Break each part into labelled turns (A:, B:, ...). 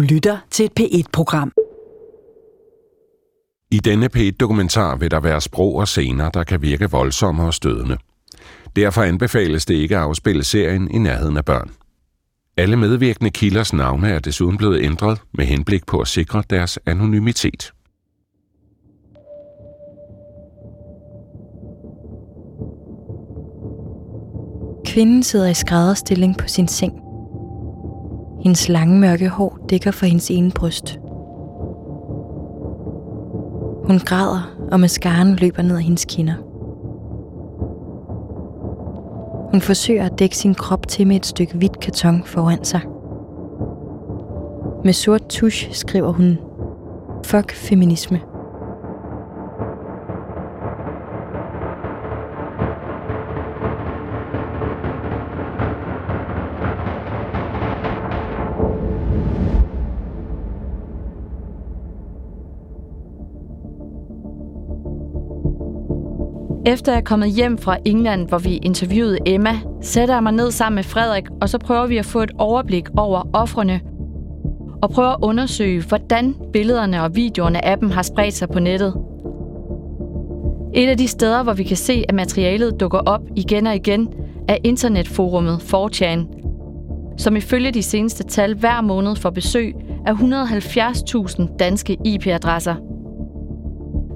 A: Du lytter til et P1-program.
B: I denne P1-dokumentar vil der være sprog og scener, der kan virke voldsomme og stødende. Derfor anbefales det ikke at afspille serien i nærheden af børn. Alle medvirkende kilders navne er desuden blevet ændret med henblik på at sikre deres anonymitet.
C: Kvinden sidder i skrædderstilling på sin seng. Hendes lange mørke hår dækker for hendes ene bryst. Hun græder, og mascaren løber ned ad hendes kinder. Hun forsøger at dække sin krop til med et stykke hvidt karton foran sig. Med sort tusch skriver hun, Fuck feminisme.
D: Efter jeg er kommet hjem fra England, hvor vi interviewede Emma, sætter jeg mig ned sammen med Frederik, og så prøver vi at få et overblik over offrene, og prøver at undersøge, hvordan billederne og videoerne af dem har spredt sig på nettet. Et af de steder, hvor vi kan se, at materialet dukker op igen og igen, er internetforummet 4chan, som ifølge de seneste tal hver måned får besøg af 170.000 danske IP-adresser.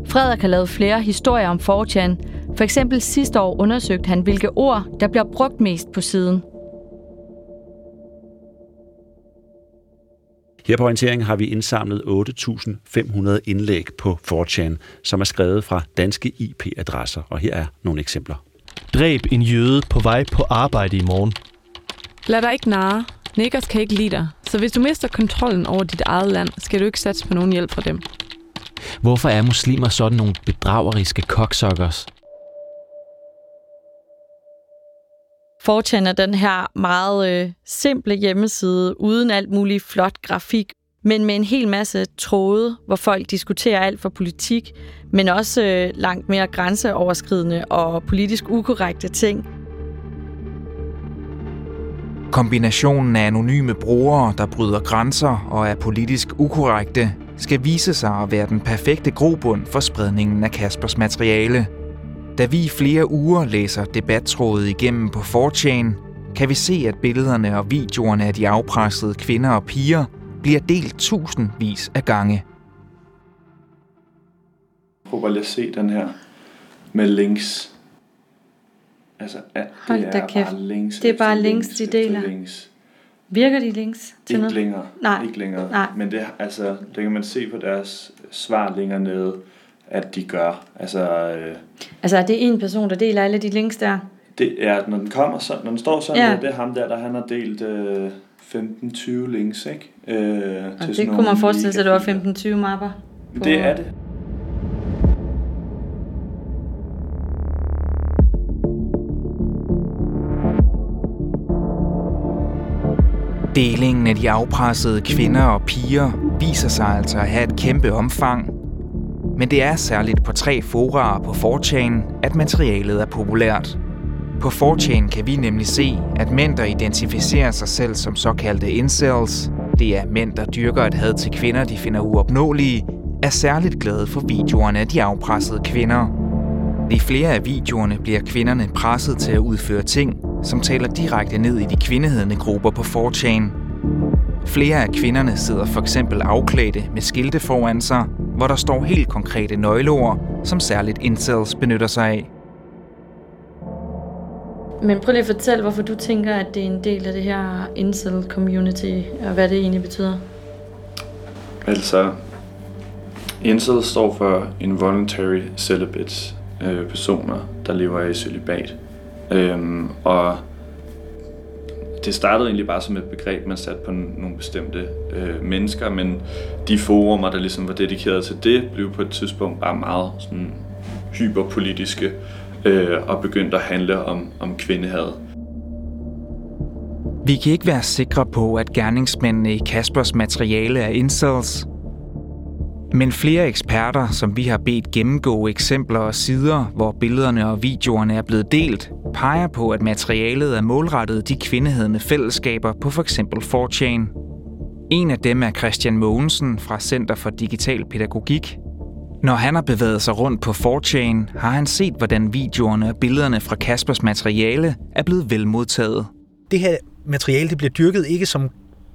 D: Frederik har lavet flere historier om 4chan, for eksempel sidste år undersøgte han, hvilke ord, der bliver brugt mest på siden.
E: Her på orienteringen har vi indsamlet 8.500 indlæg på 4chan, som er skrevet fra danske IP-adresser, og her er nogle eksempler.
F: Dræb en jøde på vej på arbejde i morgen.
G: Lad dig ikke narre. Niggers kan ikke lide dig, så hvis du mister kontrollen over dit eget land, skal du ikke satse på nogen hjælp fra dem.
H: Hvorfor er muslimer sådan nogle bedrageriske koksokkers?
D: 4chan er den her meget øh, simple hjemmeside, uden alt muligt flot grafik, men med en hel masse tråde, hvor folk diskuterer alt fra politik, men også øh, langt mere grænseoverskridende og politisk ukorrekte ting.
I: Kombinationen af anonyme brugere, der bryder grænser og er politisk ukorrekte, skal vise sig at være den perfekte grobund for spredningen af Kaspers materiale – da vi i flere uger læser debattrådet igennem på 4chan, kan vi se, at billederne og videoerne af de afpressede kvinder og piger bliver delt tusindvis af gange.
J: Prøv lige at se den her med links.
D: Altså, ja, Hold det er kæft. bare links. Det er bare links, links, de deler. Links. Virker de links til
J: ikke
D: noget?
J: Længere.
D: Nej.
J: Ikke længere.
D: Nej.
J: Men det, altså, det kan man se på deres svar længere nede at de gør. Altså, øh,
D: altså er det en person, der deler alle de links der?
J: Det er, når den kommer, så, når den står sådan, ja. det er ham der, der han har delt øh, 15-20 links, ikke? Øh,
D: og til det kunne man forestille sig, at det var 15-20 mapper.
J: På... Det er det.
I: Delingen af de afpressede kvinder og piger viser sig altså at have et kæmpe omfang, men det er særligt på tre forarer på 4chan, at materialet er populært. På 4chan kan vi nemlig se, at mænd, der identificerer sig selv som såkaldte incels, det er mænd, der dyrker et had til kvinder, de finder uopnåelige, er særligt glade for videoerne af de afpressede kvinder. I flere af videoerne bliver kvinderne presset til at udføre ting, som taler direkte ned i de kvindehedende grupper på 4chan. Flere af kvinderne sidder for eksempel afklædte med skilte foran sig, hvor der står helt konkrete nøgleord, som særligt incels benytter sig af.
D: Men prøv lige at fortælle, hvorfor du tænker, at det er en del af det her incel-community, og hvad det egentlig betyder.
J: Altså, incel står for involuntary celibates, øh, personer, der lever i celibat. Øhm, og det startede egentlig bare som et begreb, man satte på nogle bestemte øh, mennesker, men de forumer, der ligesom var dedikeret til det, blev på et tidspunkt bare meget sådan hyperpolitiske øh, og begyndte at handle om, om kvindehad.
I: Vi kan ikke være sikre på, at gerningsmændene i Kaspers materiale er incels, men flere eksperter, som vi har bedt gennemgå eksempler og sider, hvor billederne og videoerne er blevet delt, peger på, at materialet er målrettet de kvindehedende fællesskaber på f.eks. 4chan. En af dem er Christian Mogensen fra Center for Digital Pædagogik. Når han har bevæget sig rundt på 4chan, har han set, hvordan videoerne og billederne fra Kaspers materiale er blevet velmodtaget.
K: Det her materiale det bliver dyrket ikke som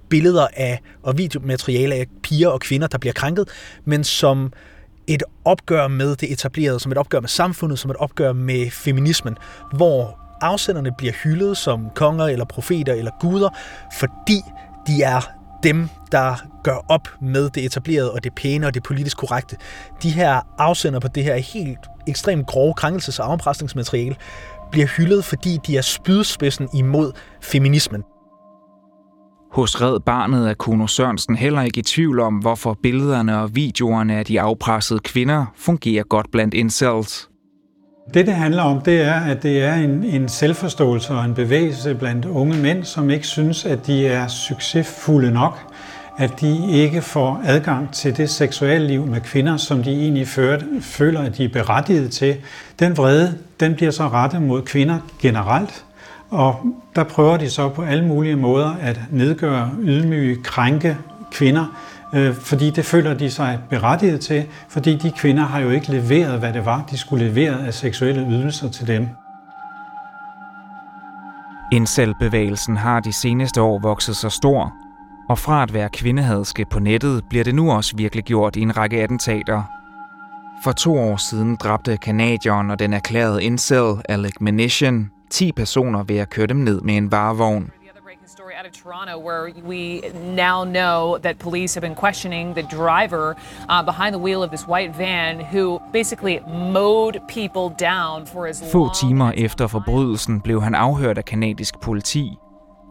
K: billeder af og videomateriale af piger og kvinder, der bliver krænket, men som et opgør med det etablerede, som et opgør med samfundet, som et opgør med feminismen, hvor afsenderne bliver hyldet som konger eller profeter eller guder, fordi de er dem, der gør op med det etablerede og det pæne og det politisk korrekte. De her afsender på det her helt ekstremt grove krænkelses- og afpresningsmateriale bliver hyldet, fordi de er spydspidsen imod feminismen.
I: Hos Red Barnet er Kuno Sørensen heller ikke i tvivl om, hvorfor billederne og videoerne af de afpressede kvinder fungerer godt blandt incels.
L: Det, det handler om, det er, at det er en, en selvforståelse og en bevægelse blandt unge mænd, som ikke synes, at de er succesfulde nok, at de ikke får adgang til det seksuelle liv med kvinder, som de egentlig føler, at de er berettiget til. Den vrede, den bliver så rettet mod kvinder generelt, og der prøver de så på alle mulige måder at nedgøre, ydmyge, krænke kvinder, øh, fordi det føler de sig berettiget til, fordi de kvinder har jo ikke leveret, hvad det var, de skulle levere af seksuelle ydelser til dem.
I: Incel-bevægelsen har de seneste år vokset så stor, og fra at være kvindehadske på nettet, bliver det nu også virkelig gjort i en række attentater. For to år siden dræbte kanadieren og den erklærede incel Alec Manishan 10 personer ved at køre dem ned med en varevogn.
M: out of Toronto, where we now know that police have been questioning the driver uh, behind the wheel of this white van, who basically mowed people down for his
I: Få timer efter forbrydelsen blev han afhørt af kanadisk politi,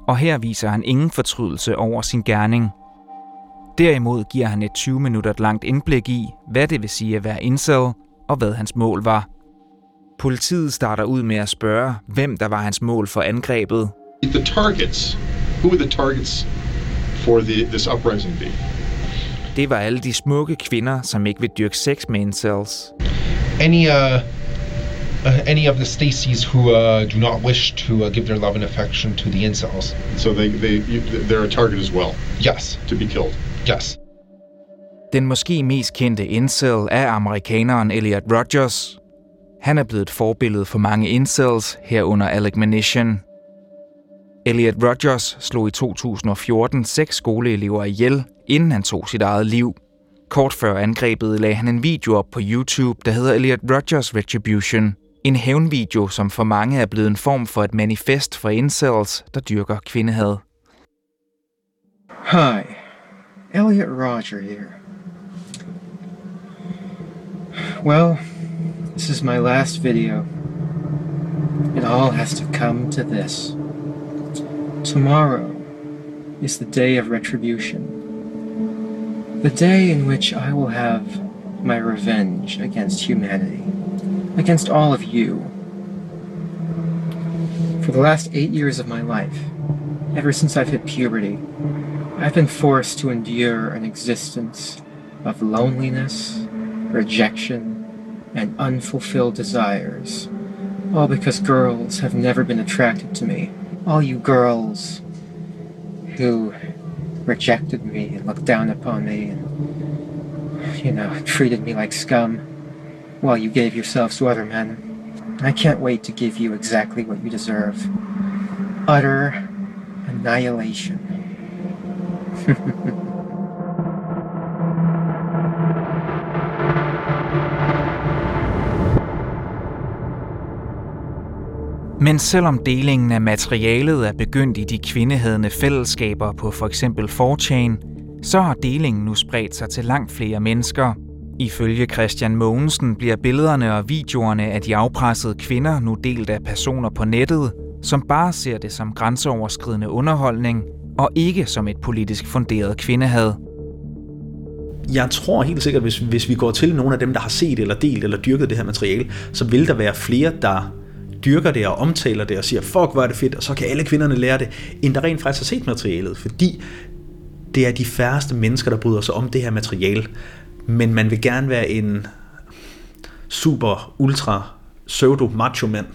I: og her viser han ingen fortrydelse over sin gerning. Derimod giver han et 20 minutter langt indblik i, hvad det vil sige at være incel, og hvad hans mål var. Politiet starter ud med at spørge, hvem der var hans mål for angrebet.
N: The targets. Who were the targets for the, this uprising be?
I: Det var alle de smukke kvinder, som ikke vil dyrke sex med incels.
N: Any uh, uh, any of the Stacys who uh, do not wish to uh, give their love and affection to the incels. So they they they're a target as well. Yes, to be killed. Yes.
I: Den måske mest kendte incel er amerikaneren Elliot Rogers. Han er blevet et forbillede for mange incels, herunder Alec Manishan. Elliot Rogers slog i 2014 seks skoleelever ihjel, inden han tog sit eget liv. Kort før angrebet lagde han en video op på YouTube, der hedder Elliot Rogers Retribution. En hævnvideo, som for mange er blevet en form for et manifest for incels, der dyrker kvindehad.
O: Hi, Elliot Roger here. Well, this is my last video. It all has to come to this. Tomorrow is the day of retribution. The day in which I will have my revenge against humanity, against all of you. For the last eight years of my life, ever since I've hit puberty, I've been forced to endure an existence of loneliness, rejection, and unfulfilled desires, all because girls have never been attracted to me. All you girls who rejected me and looked down upon me and, you know, treated me like scum while you gave yourselves to other men. I can't wait to give you exactly what you deserve utter annihilation.
I: Men selvom delingen af materialet er begyndt i de kvindehedende fællesskaber på for eksempel 4chan, så har delingen nu spredt sig til langt flere mennesker. Ifølge Christian Mogensen bliver billederne og videoerne af de afpressede kvinder nu delt af personer på nettet, som bare ser det som grænseoverskridende underholdning og ikke som et politisk funderet kvindehad.
K: Jeg tror helt sikkert, hvis, hvis vi går til nogle af dem, der har set eller delt eller dyrket det her materiale, så vil der være flere, der dyrker det og omtaler det og siger, fuck, hvor er det fedt, og så kan alle kvinderne lære det, end der rent faktisk har set materialet, fordi det er de færreste mennesker, der bryder sig om det her materiale, men man vil gerne være en super, ultra, pseudo macho mand,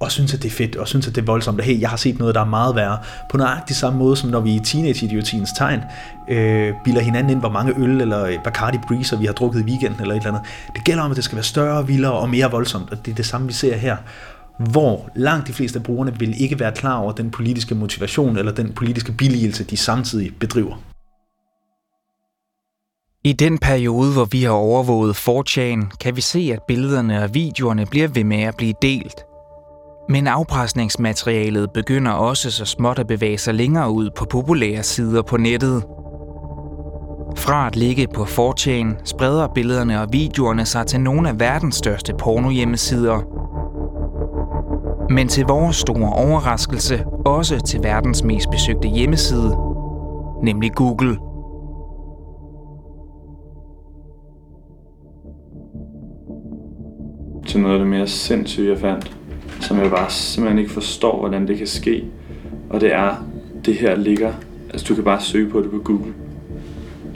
K: og synes, at det er fedt, og synes, at det er voldsomt, at hey, jeg har set noget, der er meget værre. På nøjagtig samme måde, som når vi i teenage-idiotiens tegn øh, bilder hinanden ind, hvor mange øl eller Bacardi Breezer vi har drukket i weekenden eller et eller andet. Det gælder om, at det skal være større, vildere og mere voldsomt, og det er det samme, vi ser her hvor langt de fleste af brugerne vil ikke være klar over den politiske motivation eller den politiske billigelse, de samtidig bedriver.
I: I den periode, hvor vi har overvåget 4 kan vi se, at billederne og videoerne bliver ved med at blive delt. Men afpresningsmaterialet begynder også så småt at bevæge sig længere ud på populære sider på nettet. Fra at ligge på 4 spreder billederne og videoerne sig til nogle af verdens største pornohjemmesider. Men til vores store overraskelse også til verdens mest besøgte hjemmeside, nemlig Google.
J: Til noget af det mere sindssyge, jeg fandt, som jeg bare simpelthen ikke forstår, hvordan det kan ske. Og det er, det her ligger, altså du kan bare søge på det på Google.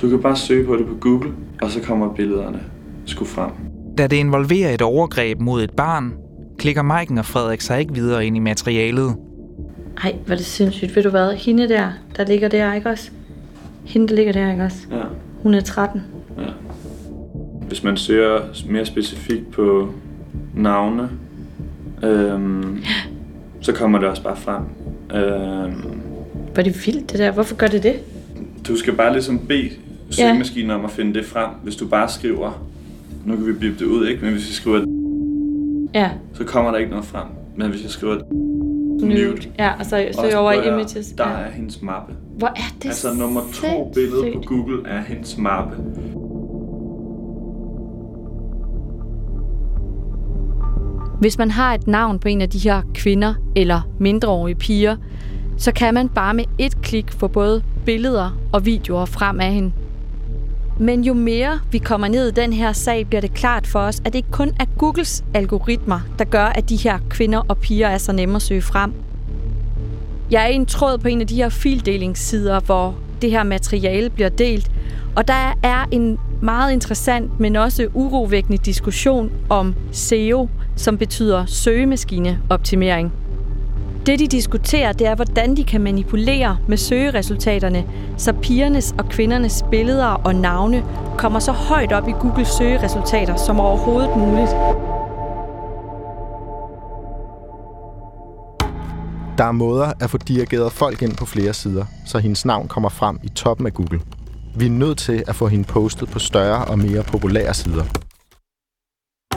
J: Du kan bare søge på det på Google, og så kommer billederne sgu frem.
I: Da det involverer et overgreb mod et barn, klikker Maiken og Frederik sig ikke videre ind i materialet.
C: Ej, hvor er det sindssygt. Ved du hvad? Hende der, der ligger der, ikke også? Hende, der ligger der, ikke også?
J: Ja.
C: Hun er 13.
J: Ja. Hvis man søger mere specifikt på navne, øhm, så kommer det også bare frem. Øhm,
C: Var det vildt, det der? Hvorfor gør det det?
J: du skal bare ligesom bede søgemaskinen om at finde det frem. Hvis du bare skriver, nu kan vi blive det ud, ikke? Men hvis vi skriver,
C: Ja.
J: så kommer der ikke noget frem. Men hvis jeg skriver
C: Nude. Ja, og så søg
J: så
C: over i
J: prøver jeg-
C: images.
J: Der
C: ja.
J: er hendes mappe.
C: Hvor er det
J: Altså nummer to billede på Google er hendes mappe.
D: Hvis man har et navn på en af de her kvinder eller mindreårige piger, så kan man bare med et klik få både billeder og videoer frem af hende. Men jo mere vi kommer ned i den her sag, bliver det klart for os, at det ikke kun er Googles algoritmer, der gør, at de her kvinder og piger er så nemme at søge frem. Jeg er i en tråd på en af de her fildelingssider, hvor det her materiale bliver delt, og der er en meget interessant, men også urovækkende diskussion om SEO, som betyder søgemaskineoptimering. Det, de diskuterer, det er, hvordan de kan manipulere med søgeresultaterne, så pigernes og kvindernes billeder og navne kommer så højt op i Googles søgeresultater som overhovedet muligt.
P: Der er måder at få dirigeret folk ind på flere sider, så hendes navn kommer frem i toppen af Google. Vi er nødt til at få hende postet på større og mere populære sider.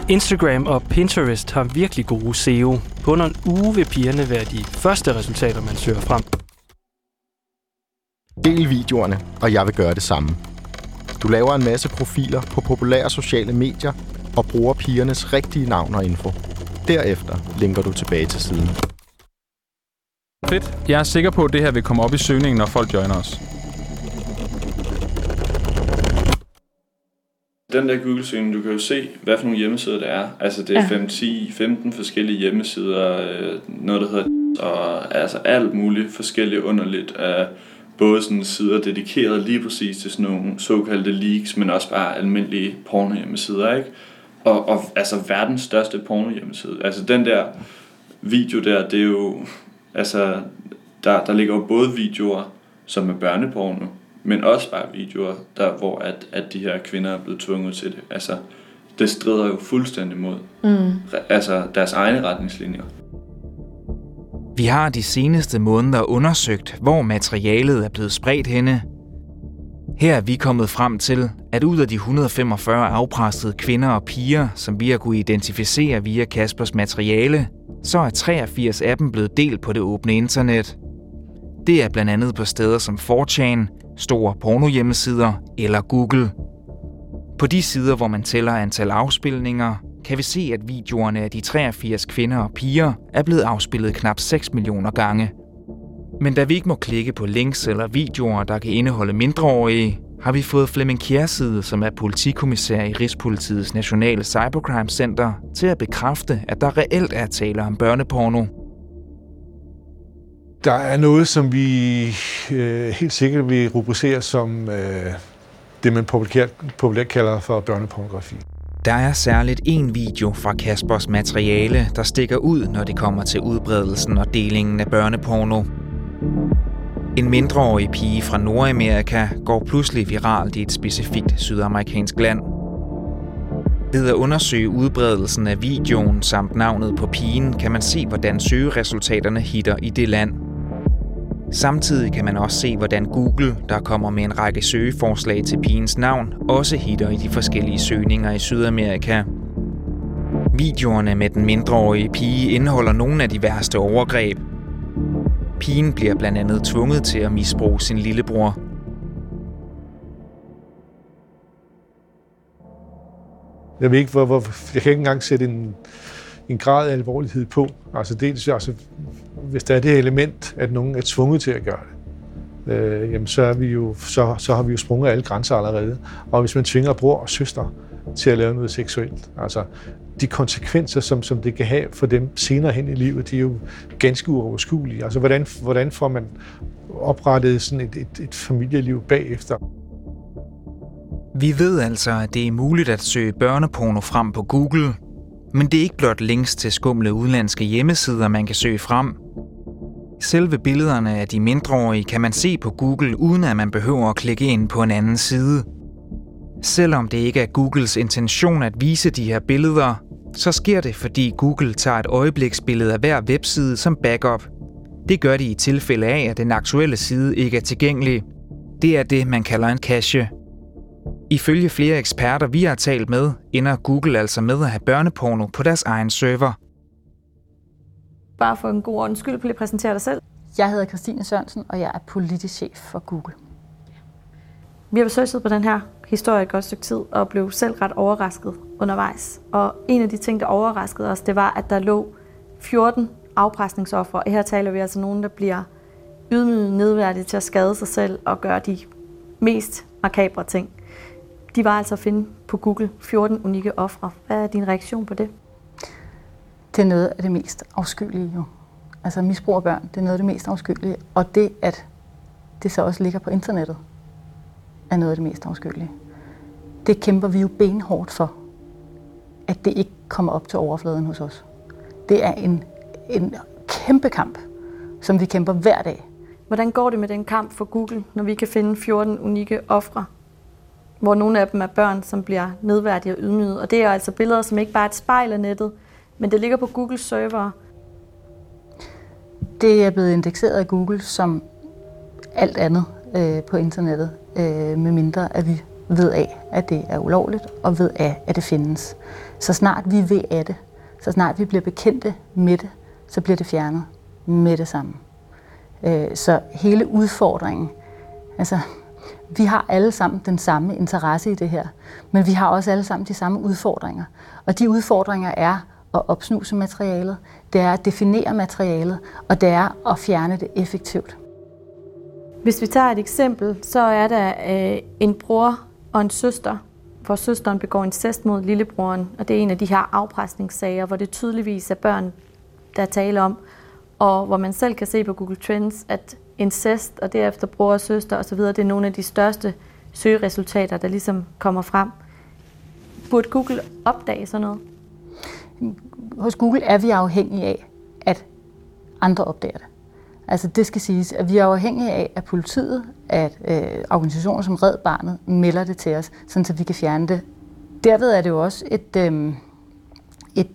F: Instagram og Pinterest har virkelig gode SEO. På under en uge vil pigerne være de første resultater, man søger frem.
P: Del videoerne, og jeg vil gøre det samme. Du laver en masse profiler på populære sociale medier og bruger pigernes rigtige navn og info. Derefter linker du tilbage til siden.
Q: Fedt. Jeg er sikker på, at det her vil komme op i søgningen, når folk joiner os.
J: Den der Google-søgning, du kan jo se, hvad for nogle hjemmesider det er. Altså det er
C: Ja.
J: 5, 10, 15 forskellige hjemmesider, øh, noget der hedder og altså alt muligt forskelligt underligt af både sådan sider dedikeret lige præcis til sådan nogle såkaldte leaks, men også bare almindelige porno hjemmesider, ikke? Og, og altså verdens største porno hjemmeside. Altså den der video der, det er jo, altså der, der ligger jo både videoer, som er børneporno, men også bare videoer, der, hvor at, at de her kvinder er blevet tvunget til det. Altså, det strider jo fuldstændig mod
C: Mm.
J: altså deres egne retningslinjer.
I: Vi har de seneste måneder undersøgt, hvor materialet er blevet spredt henne. Her er vi kommet frem til, at ud af de 145 afpressede kvinder og piger, som vi har kunne identificere via Kaspers materiale, så er 83 af dem blevet delt på det åbne internet. Det er blandt andet på steder som 4chan, store pornohjemmesider eller Google. På de sider, hvor man tæller antal afspilninger, kan vi se, at videoerne af de 83 kvinder og piger er blevet afspillet knap 6 millioner gange. Men da vi ikke må klikke på links eller videoer, der kan indeholde mindreårige, har vi fået Flemming Kjærside, som er politikommissær i Rigspolitiets Nationale Cybercrime Center, til at bekræfte, at der reelt er tale om børneporno.
R: Der er noget, som vi øh, helt sikkert vil rubricere som øh, det, man populært, populært kalder for børnepornografi.
I: Der er særligt en video fra Kaspers materiale, der stikker ud, når det kommer til udbredelsen og delingen af børneporno. En mindreårig pige fra Nordamerika går pludselig viralt i et specifikt sydamerikansk land. Ved at undersøge udbredelsen af videoen samt navnet på pigen, kan man se, hvordan søgeresultaterne hitter i det land. Samtidig kan man også se, hvordan Google, der kommer med en række søgeforslag til pigens navn, også hitter i de forskellige søgninger i Sydamerika. Videoerne med den mindreårige pige indeholder nogle af de værste overgreb. Pigen bliver blandt andet tvunget til at misbruge sin lillebror.
R: Jeg ved ikke, hvor, hvor, jeg kan ikke engang sætte en, en grad af alvorlighed på. Altså dels, altså, hvis der er det element, at nogen er tvunget til at gøre det, øh, jamen så, er vi jo, så, så har vi jo sprunget alle grænser allerede. Og hvis man tvinger bror og søster til at lave noget seksuelt, altså de konsekvenser, som, som det kan have for dem senere hen i livet, de er jo ganske uoverskuelige. Altså hvordan, hvordan får man oprettet sådan et, et, et familieliv bagefter?
I: Vi ved altså, at det er muligt at søge børneporno frem på Google, men det er ikke blot links til skumle udenlandske hjemmesider, man kan søge frem. Selve billederne af de mindreårige kan man se på Google, uden at man behøver at klikke ind på en anden side. Selvom det ikke er Googles intention at vise de her billeder, så sker det, fordi Google tager et øjebliksbillede af hver webside som backup. Det gør de i tilfælde af, at den aktuelle side ikke er tilgængelig. Det er det, man kalder en cache. Ifølge flere eksperter, vi har talt med, ender Google altså med at have børneporno på deres egen server.
D: Bare for en god ordens skyld, lige præsentere dig selv.
S: Jeg hedder Christine Sørensen, og jeg er politisk chef for Google.
D: Vi har besøgt på den her historie et godt stykke tid, og blev selv ret overrasket undervejs. Og en af de ting, der overraskede os, det var, at der lå 14 afpresningsoffre. Og her taler vi altså nogen, der bliver ydmyget nedværdigt til at skade sig selv og gøre de mest makabre ting. De var altså at finde på Google 14 unikke ofre. Hvad er din reaktion på det?
S: Det er noget af det mest afskyelige jo. Altså misbrug af børn, det er noget af det mest afskyelige. Og det, at det så også ligger på internettet, er noget af det mest afskyelige. Det kæmper vi jo benhårdt for, at det ikke kommer op til overfladen hos os. Det er en, en kæmpe kamp, som vi kæmper hver dag.
D: Hvordan går det med den kamp for Google, når vi kan finde 14 unikke ofre hvor nogle af dem er børn, som bliver nedværdige og ydmyget. Og det er altså billeder, som ikke bare er et spejl af nettet, men det ligger på Googles server.
S: Det er blevet indekseret af Google som alt andet øh, på internettet, øh, med mindre at vi ved af, at det er ulovligt, og ved af, at det findes. Så snart vi ved af det, så snart vi bliver bekendte med det, så bliver det fjernet med det samme. Øh, så hele udfordringen, altså vi har alle sammen den samme interesse i det her, men vi har også alle sammen de samme udfordringer. Og de udfordringer er at opsnuse materialet, det er at definere materialet, og det er at fjerne det effektivt.
D: Hvis vi tager et eksempel, så er der øh, en bror og en søster, hvor søsteren begår incest mod lillebroren, og det er en af de her afpresningssager, hvor det tydeligvis er børn, der taler om, og hvor man selv kan se på Google Trends, at incest og derefter bror og søster osv., det er nogle af de største søgeresultater, der ligesom kommer frem. Burde Google opdage sådan noget?
S: Hos Google er vi afhængige af, at andre opdager det. Altså det skal siges, at vi er afhængige af, at politiet, at øh, organisationer som Red Barnet melder det til os, sådan så vi kan fjerne det. Derved er det jo også et, øh, et,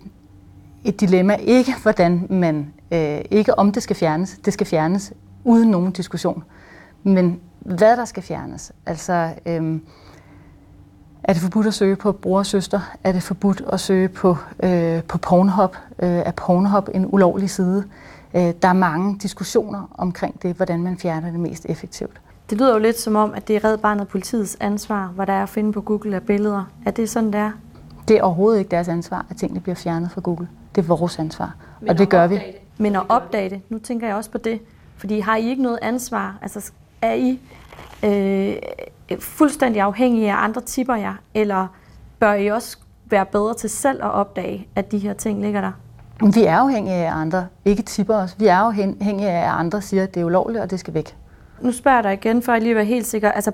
S: et dilemma, ikke hvordan man, øh, ikke om det skal fjernes, det skal fjernes uden nogen diskussion. Men hvad der skal fjernes, altså øhm, er det forbudt at søge på bror og søster? Er det forbudt at søge på, øh, på Pornhub? Øh, er Pornhub en ulovlig side? Øh, der er mange diskussioner omkring det, hvordan man fjerner det mest effektivt.
D: Det lyder jo lidt som om, at det er Red Barnet politiets ansvar, hvad der er at finde på Google af billeder. Er det sådan, det er?
S: Det er overhovedet ikke deres ansvar, at tingene bliver fjernet fra Google. Det er vores ansvar, Men og det gør vi. Det.
D: Men at opdage det, nu tænker jeg også på det, fordi har I ikke noget ansvar? Altså er I øh, fuldstændig afhængige af andre tipper jer? Eller bør I også være bedre til selv at opdage, at de her ting ligger der?
S: Vi er afhængige af andre, ikke tipper os. Vi er afhængige af, at andre siger, at det er ulovligt, og det skal væk.
D: Nu spørger jeg dig igen, for at lige være helt sikker. Altså,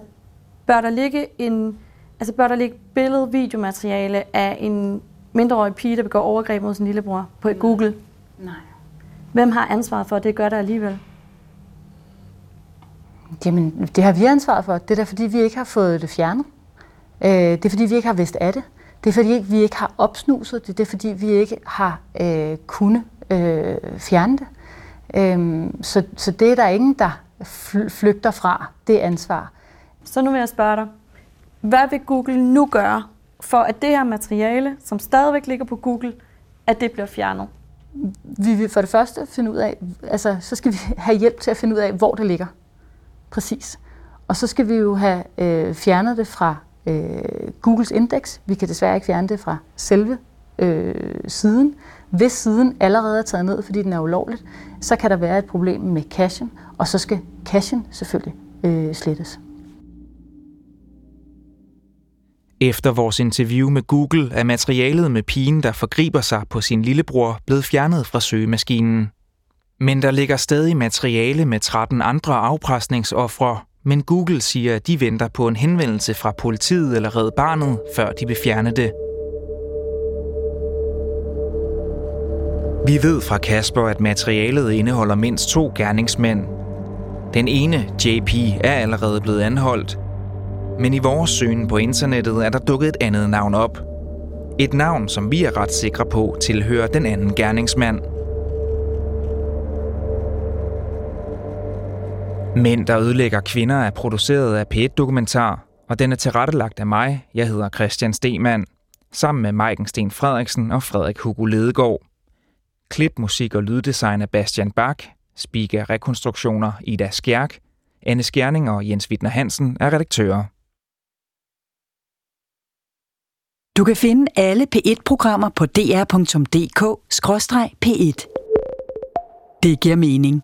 D: bør der ligge en
T: Altså bør der ligge billede, videomateriale af en mindreårig pige, der begår overgreb mod sin lillebror på Google?
S: Nej.
T: Hvem har ansvaret for, at det gør det alligevel?
S: Jamen, det har vi ansvaret for. Det er da fordi, vi ikke har fået det fjernet. Øh, det er fordi, vi ikke har vidst af det. Det er fordi, vi ikke har opsnuset det. Det er fordi, vi ikke har øh, kunnet øh, fjerne det. Øh, så, så det er der ingen, der flygter fra det ansvar.
T: Så nu vil jeg spørge dig, hvad vil Google nu gøre for, at det her materiale, som stadigvæk ligger på Google, at det bliver fjernet?
S: Vi vil for det første finde ud af, altså så skal vi have hjælp til at finde ud af, hvor det ligger. Præcis. Og så skal vi jo have øh, fjernet det fra øh, Googles indeks. Vi kan desværre ikke fjerne det fra selve øh, siden. Hvis siden allerede er taget ned, fordi den er ulovligt, så kan der være et problem med cachen, og så skal cachen selvfølgelig øh, slettes.
I: Efter vores interview med Google er materialet med pigen, der forgriber sig på sin lillebror, blevet fjernet fra søgemaskinen. Men der ligger stadig materiale med 13 andre afpresningsoffre, men Google siger, at de venter på en henvendelse fra politiet eller Red Barnet, før de vil fjerne det. Vi ved fra Kasper, at materialet indeholder mindst to gerningsmænd. Den ene, JP, er allerede blevet anholdt, men i vores søgen på internettet er der dukket et andet navn op. Et navn, som vi er ret sikre på, tilhører den anden gerningsmand. Mænd, der ødelægger kvinder, er produceret af P1-dokumentar, og den er tilrettelagt af mig. Jeg hedder Christian Stemann, sammen med Maiken Sten Frederiksen og Frederik Hugo Ledegaard. Klip, musik og lyddesign af Bastian Bak, speaker rekonstruktioner Ida Skjærk, Anne Skjerning og Jens Wittner Hansen er redaktører.
A: Du kan finde alle P1-programmer på dr.dk-p1. Det giver mening.